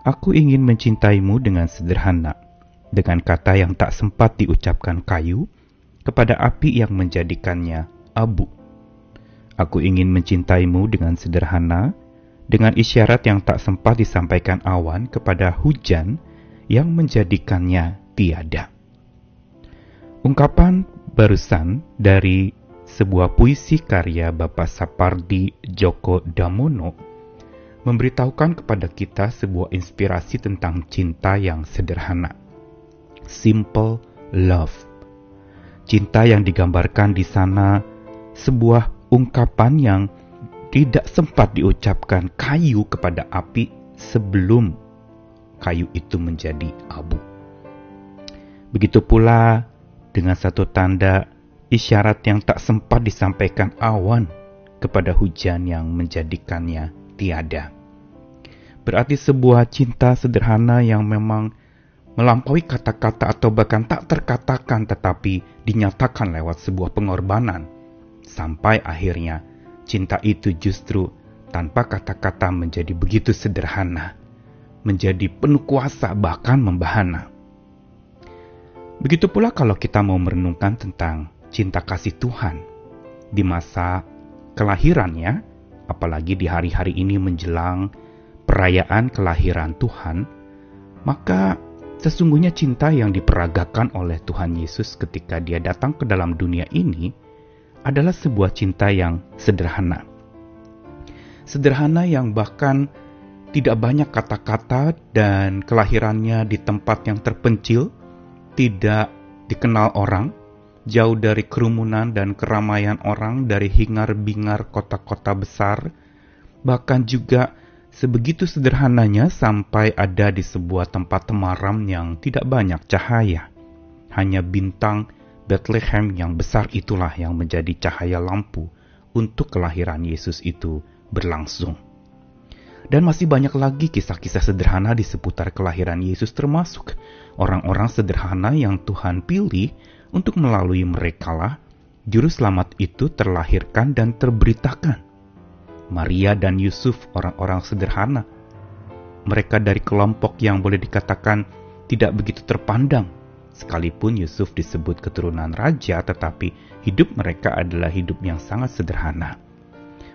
Aku ingin mencintaimu dengan sederhana, dengan kata yang tak sempat diucapkan kayu, kepada api yang menjadikannya abu. Aku ingin mencintaimu dengan sederhana, dengan isyarat yang tak sempat disampaikan awan kepada hujan yang menjadikannya tiada. Ungkapan barusan dari sebuah puisi karya Bapak Sapardi Djoko Damono memberitahukan kepada kita sebuah inspirasi tentang cinta yang sederhana. Simple love. Cinta yang digambarkan di sana sebuah ungkapan yang tidak sempat diucapkan kayu kepada api sebelum kayu itu menjadi abu. Begitu pula dengan satu tanda isyarat yang tak sempat disampaikan awan kepada hujan yang menjadikannya tiada. Berarti sebuah cinta sederhana yang memang melampaui kata-kata atau bahkan tak terkatakan tetapi dinyatakan lewat sebuah pengorbanan sampai akhirnya cinta itu justru tanpa kata-kata menjadi begitu sederhana, menjadi penuh kuasa bahkan membahana. Begitu pula kalau kita mau merenungkan tentang cinta kasih Tuhan di masa kelahirannya, apalagi di hari-hari ini menjelang perayaan kelahiran Tuhan, maka sesungguhnya cinta yang diperagakan oleh Tuhan Yesus ketika Dia datang ke dalam dunia ini adalah sebuah cinta yang sederhana. Sederhana yang bahkan tidak banyak kata-kata dan kelahirannya di tempat yang terpencil, tidak dikenal orang, jauh dari kerumunan dan keramaian orang dari hingar-bingar kota-kota besar, bahkan juga sebegitu sederhananya sampai ada di sebuah tempat temaram yang tidak banyak cahaya. Hanya bintang Bethlehem yang besar itulah yang menjadi cahaya lampu untuk kelahiran Yesus itu berlangsung. Dan masih banyak lagi kisah-kisah sederhana di seputar kelahiran Yesus termasuk orang-orang sederhana yang Tuhan pilih untuk melalui merekalah juru selamat itu terlahirkan dan terberitakan. Maria dan Yusuf orang-orang sederhana. Mereka dari kelompok yang boleh dikatakan tidak begitu terpandang Sekalipun Yusuf disebut keturunan raja, tetapi hidup mereka adalah hidup yang sangat sederhana.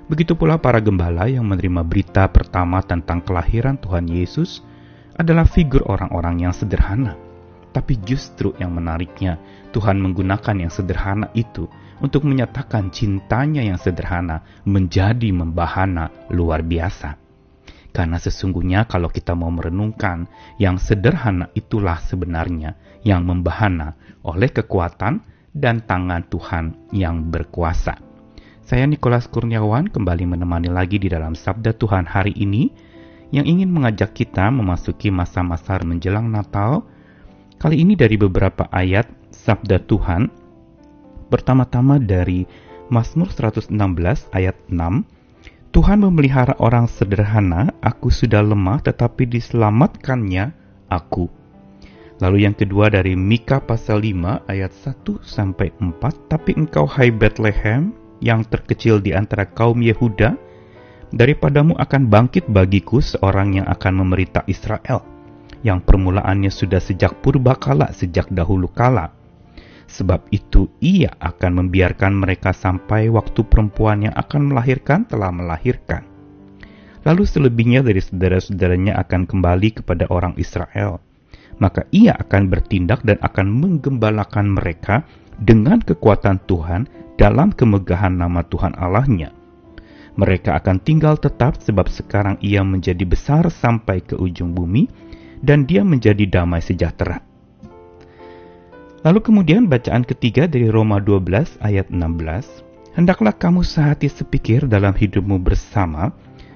Begitu pula para gembala yang menerima berita pertama tentang kelahiran Tuhan Yesus adalah figur orang-orang yang sederhana. Tapi justru yang menariknya, Tuhan menggunakan yang sederhana itu untuk menyatakan cintanya yang sederhana menjadi membahana luar biasa. Karena sesungguhnya kalau kita mau merenungkan, yang sederhana itulah sebenarnya yang membahana oleh kekuatan dan tangan Tuhan yang berkuasa. Saya Nikolas Kurniawan kembali menemani lagi di dalam Sabda Tuhan hari ini yang ingin mengajak kita memasuki masa-masa menjelang Natal. Kali ini dari beberapa ayat Sabda Tuhan. Pertama-tama dari Mazmur 116 ayat 6 Tuhan memelihara orang sederhana, aku sudah lemah tetapi diselamatkannya aku. Lalu yang kedua dari Mika pasal 5 ayat 1 sampai 4, tapi engkau hai Bethlehem yang terkecil di antara kaum Yehuda, daripadamu akan bangkit bagiku seorang yang akan memerintah Israel, yang permulaannya sudah sejak purba kala, sejak dahulu kala Sebab itu ia akan membiarkan mereka sampai waktu perempuan yang akan melahirkan telah melahirkan. Lalu selebihnya dari saudara-saudaranya akan kembali kepada orang Israel. Maka ia akan bertindak dan akan menggembalakan mereka dengan kekuatan Tuhan dalam kemegahan nama Tuhan Allahnya. Mereka akan tinggal tetap sebab sekarang ia menjadi besar sampai ke ujung bumi dan dia menjadi damai sejahtera Lalu kemudian bacaan ketiga dari Roma 12 ayat 16, Hendaklah kamu sehati sepikir dalam hidupmu bersama,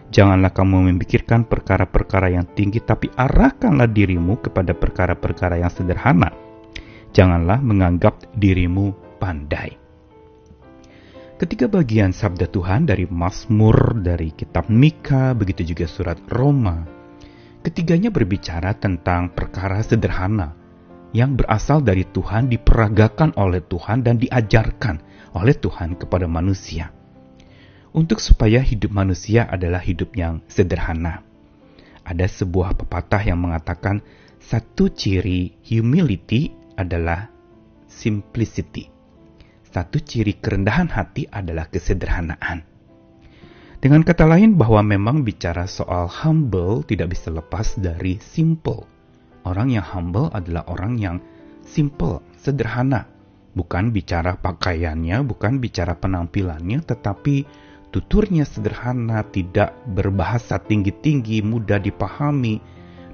janganlah kamu memikirkan perkara-perkara yang tinggi, tapi arahkanlah dirimu kepada perkara-perkara yang sederhana. Janganlah menganggap dirimu pandai. Ketiga bagian sabda Tuhan dari Mazmur, dari kitab Mika, begitu juga surat Roma, ketiganya berbicara tentang perkara sederhana, yang berasal dari Tuhan diperagakan oleh Tuhan dan diajarkan oleh Tuhan kepada manusia. Untuk supaya hidup manusia adalah hidup yang sederhana. Ada sebuah pepatah yang mengatakan satu ciri humility adalah simplicity. Satu ciri kerendahan hati adalah kesederhanaan. Dengan kata lain bahwa memang bicara soal humble tidak bisa lepas dari simple. Orang yang humble adalah orang yang simple, sederhana. Bukan bicara pakaiannya, bukan bicara penampilannya, tetapi tuturnya sederhana, tidak berbahasa tinggi-tinggi, mudah dipahami,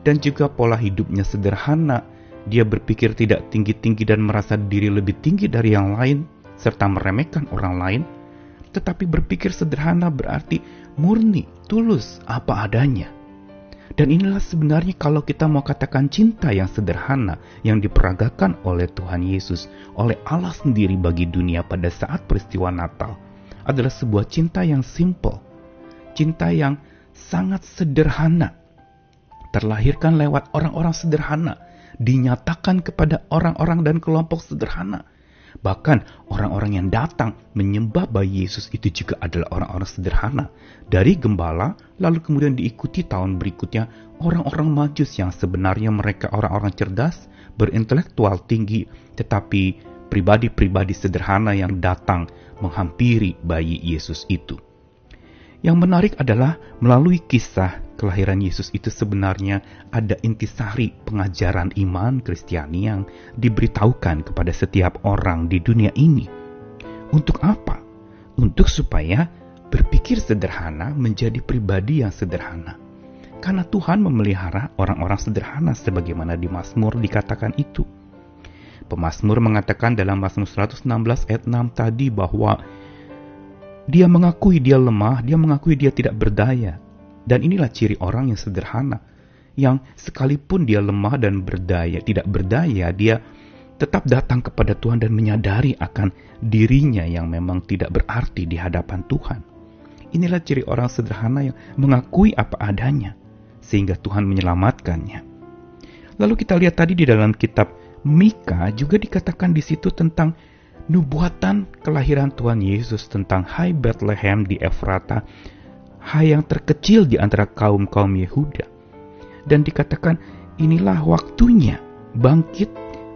dan juga pola hidupnya sederhana. Dia berpikir tidak tinggi-tinggi dan merasa diri lebih tinggi dari yang lain, serta meremehkan orang lain, tetapi berpikir sederhana berarti murni, tulus, apa adanya. Dan inilah sebenarnya kalau kita mau katakan cinta yang sederhana yang diperagakan oleh Tuhan Yesus, oleh Allah sendiri bagi dunia pada saat peristiwa Natal, adalah sebuah cinta yang simple, cinta yang sangat sederhana, terlahirkan lewat orang-orang sederhana, dinyatakan kepada orang-orang dan kelompok sederhana, Bahkan orang-orang yang datang menyembah bayi Yesus itu juga adalah orang-orang sederhana. Dari gembala, lalu kemudian diikuti tahun berikutnya orang-orang majus yang sebenarnya mereka orang-orang cerdas, berintelektual tinggi, tetapi pribadi-pribadi sederhana yang datang menghampiri bayi Yesus itu. Yang menarik adalah melalui kisah kelahiran Yesus itu sebenarnya ada intisari pengajaran iman Kristiani yang diberitahukan kepada setiap orang di dunia ini. Untuk apa? Untuk supaya berpikir sederhana menjadi pribadi yang sederhana. Karena Tuhan memelihara orang-orang sederhana sebagaimana di Mazmur dikatakan itu. Pemazmur mengatakan dalam Mazmur 116 ayat 6 tadi bahwa dia mengakui dia lemah, dia mengakui dia tidak berdaya, dan inilah ciri orang yang sederhana, yang sekalipun dia lemah dan berdaya, tidak berdaya, dia tetap datang kepada Tuhan dan menyadari akan dirinya yang memang tidak berarti di hadapan Tuhan. Inilah ciri orang sederhana yang mengakui apa adanya, sehingga Tuhan menyelamatkannya. Lalu kita lihat tadi di dalam kitab Mika juga dikatakan di situ tentang nubuatan kelahiran Tuhan Yesus tentang Hai Bethlehem di Efrata yang terkecil di antara kaum-kaum Yehuda. Dan dikatakan inilah waktunya bangkit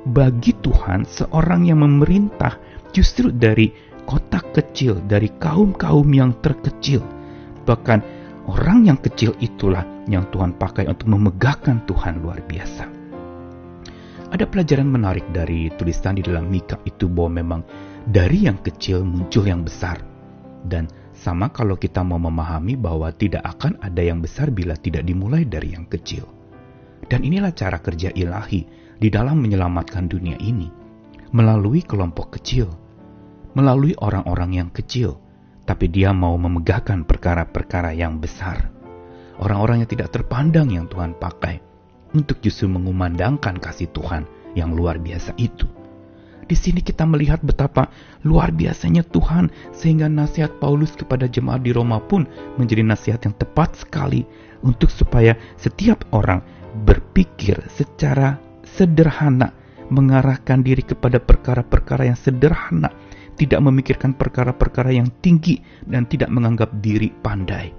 bagi Tuhan seorang yang memerintah justru dari kota kecil, dari kaum-kaum yang terkecil. Bahkan orang yang kecil itulah yang Tuhan pakai untuk memegahkan Tuhan luar biasa. Ada pelajaran menarik dari tulisan di dalam Mika itu bahwa memang dari yang kecil muncul yang besar. Dan sama kalau kita mau memahami bahwa tidak akan ada yang besar bila tidak dimulai dari yang kecil. Dan inilah cara kerja ilahi di dalam menyelamatkan dunia ini. Melalui kelompok kecil. Melalui orang-orang yang kecil. Tapi dia mau memegahkan perkara-perkara yang besar. Orang-orang yang tidak terpandang yang Tuhan pakai. Untuk justru mengumandangkan kasih Tuhan yang luar biasa itu. Di sini kita melihat betapa luar biasanya Tuhan sehingga nasihat Paulus kepada jemaat di Roma pun menjadi nasihat yang tepat sekali untuk supaya setiap orang berpikir secara sederhana, mengarahkan diri kepada perkara-perkara yang sederhana, tidak memikirkan perkara-perkara yang tinggi dan tidak menganggap diri pandai.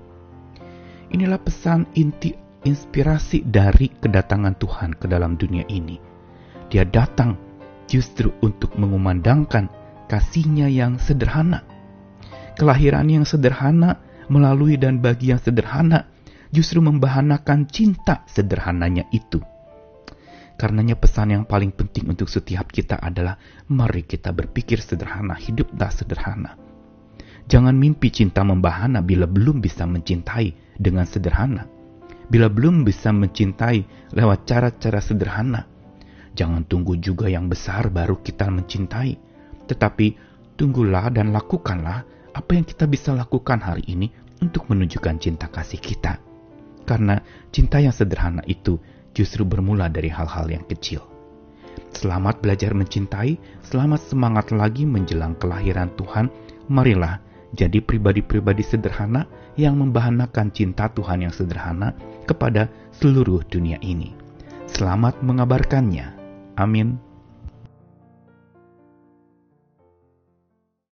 Inilah pesan inti inspirasi dari kedatangan Tuhan ke dalam dunia ini. Dia datang justru untuk mengumandangkan kasihnya yang sederhana. Kelahiran yang sederhana melalui dan bagi yang sederhana justru membahanakan cinta sederhananya itu. Karenanya pesan yang paling penting untuk setiap kita adalah mari kita berpikir sederhana, hidup tak sederhana. Jangan mimpi cinta membahana bila belum bisa mencintai dengan sederhana. Bila belum bisa mencintai lewat cara-cara sederhana, Jangan tunggu juga yang besar baru kita mencintai, tetapi tunggulah dan lakukanlah apa yang kita bisa lakukan hari ini untuk menunjukkan cinta kasih kita. Karena cinta yang sederhana itu justru bermula dari hal-hal yang kecil. Selamat belajar mencintai, selamat semangat lagi menjelang kelahiran Tuhan. Marilah jadi pribadi-pribadi sederhana yang membahanakan cinta Tuhan yang sederhana kepada seluruh dunia ini. Selamat mengabarkannya. Amin.